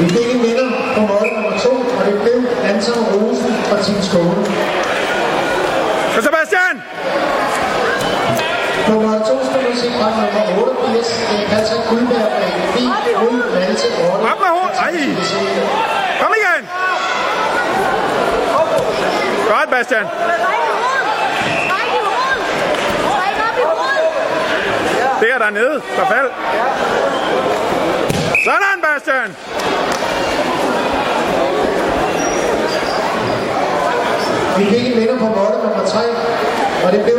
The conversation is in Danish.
Vi fik en vinder på mål nummer to, og det blev Anton Rosen fra Team Skåne. Så Sebastian! På mål to skal man se fra nummer 88, det er Patrick Guldberg med en fin rød Malte 8. Op med hovedet! Ej! Kom igen! Godt, Bastian. Det er dernede. der faldt. Bastian. Vi fik en vinder på mål nummer tre, og det blev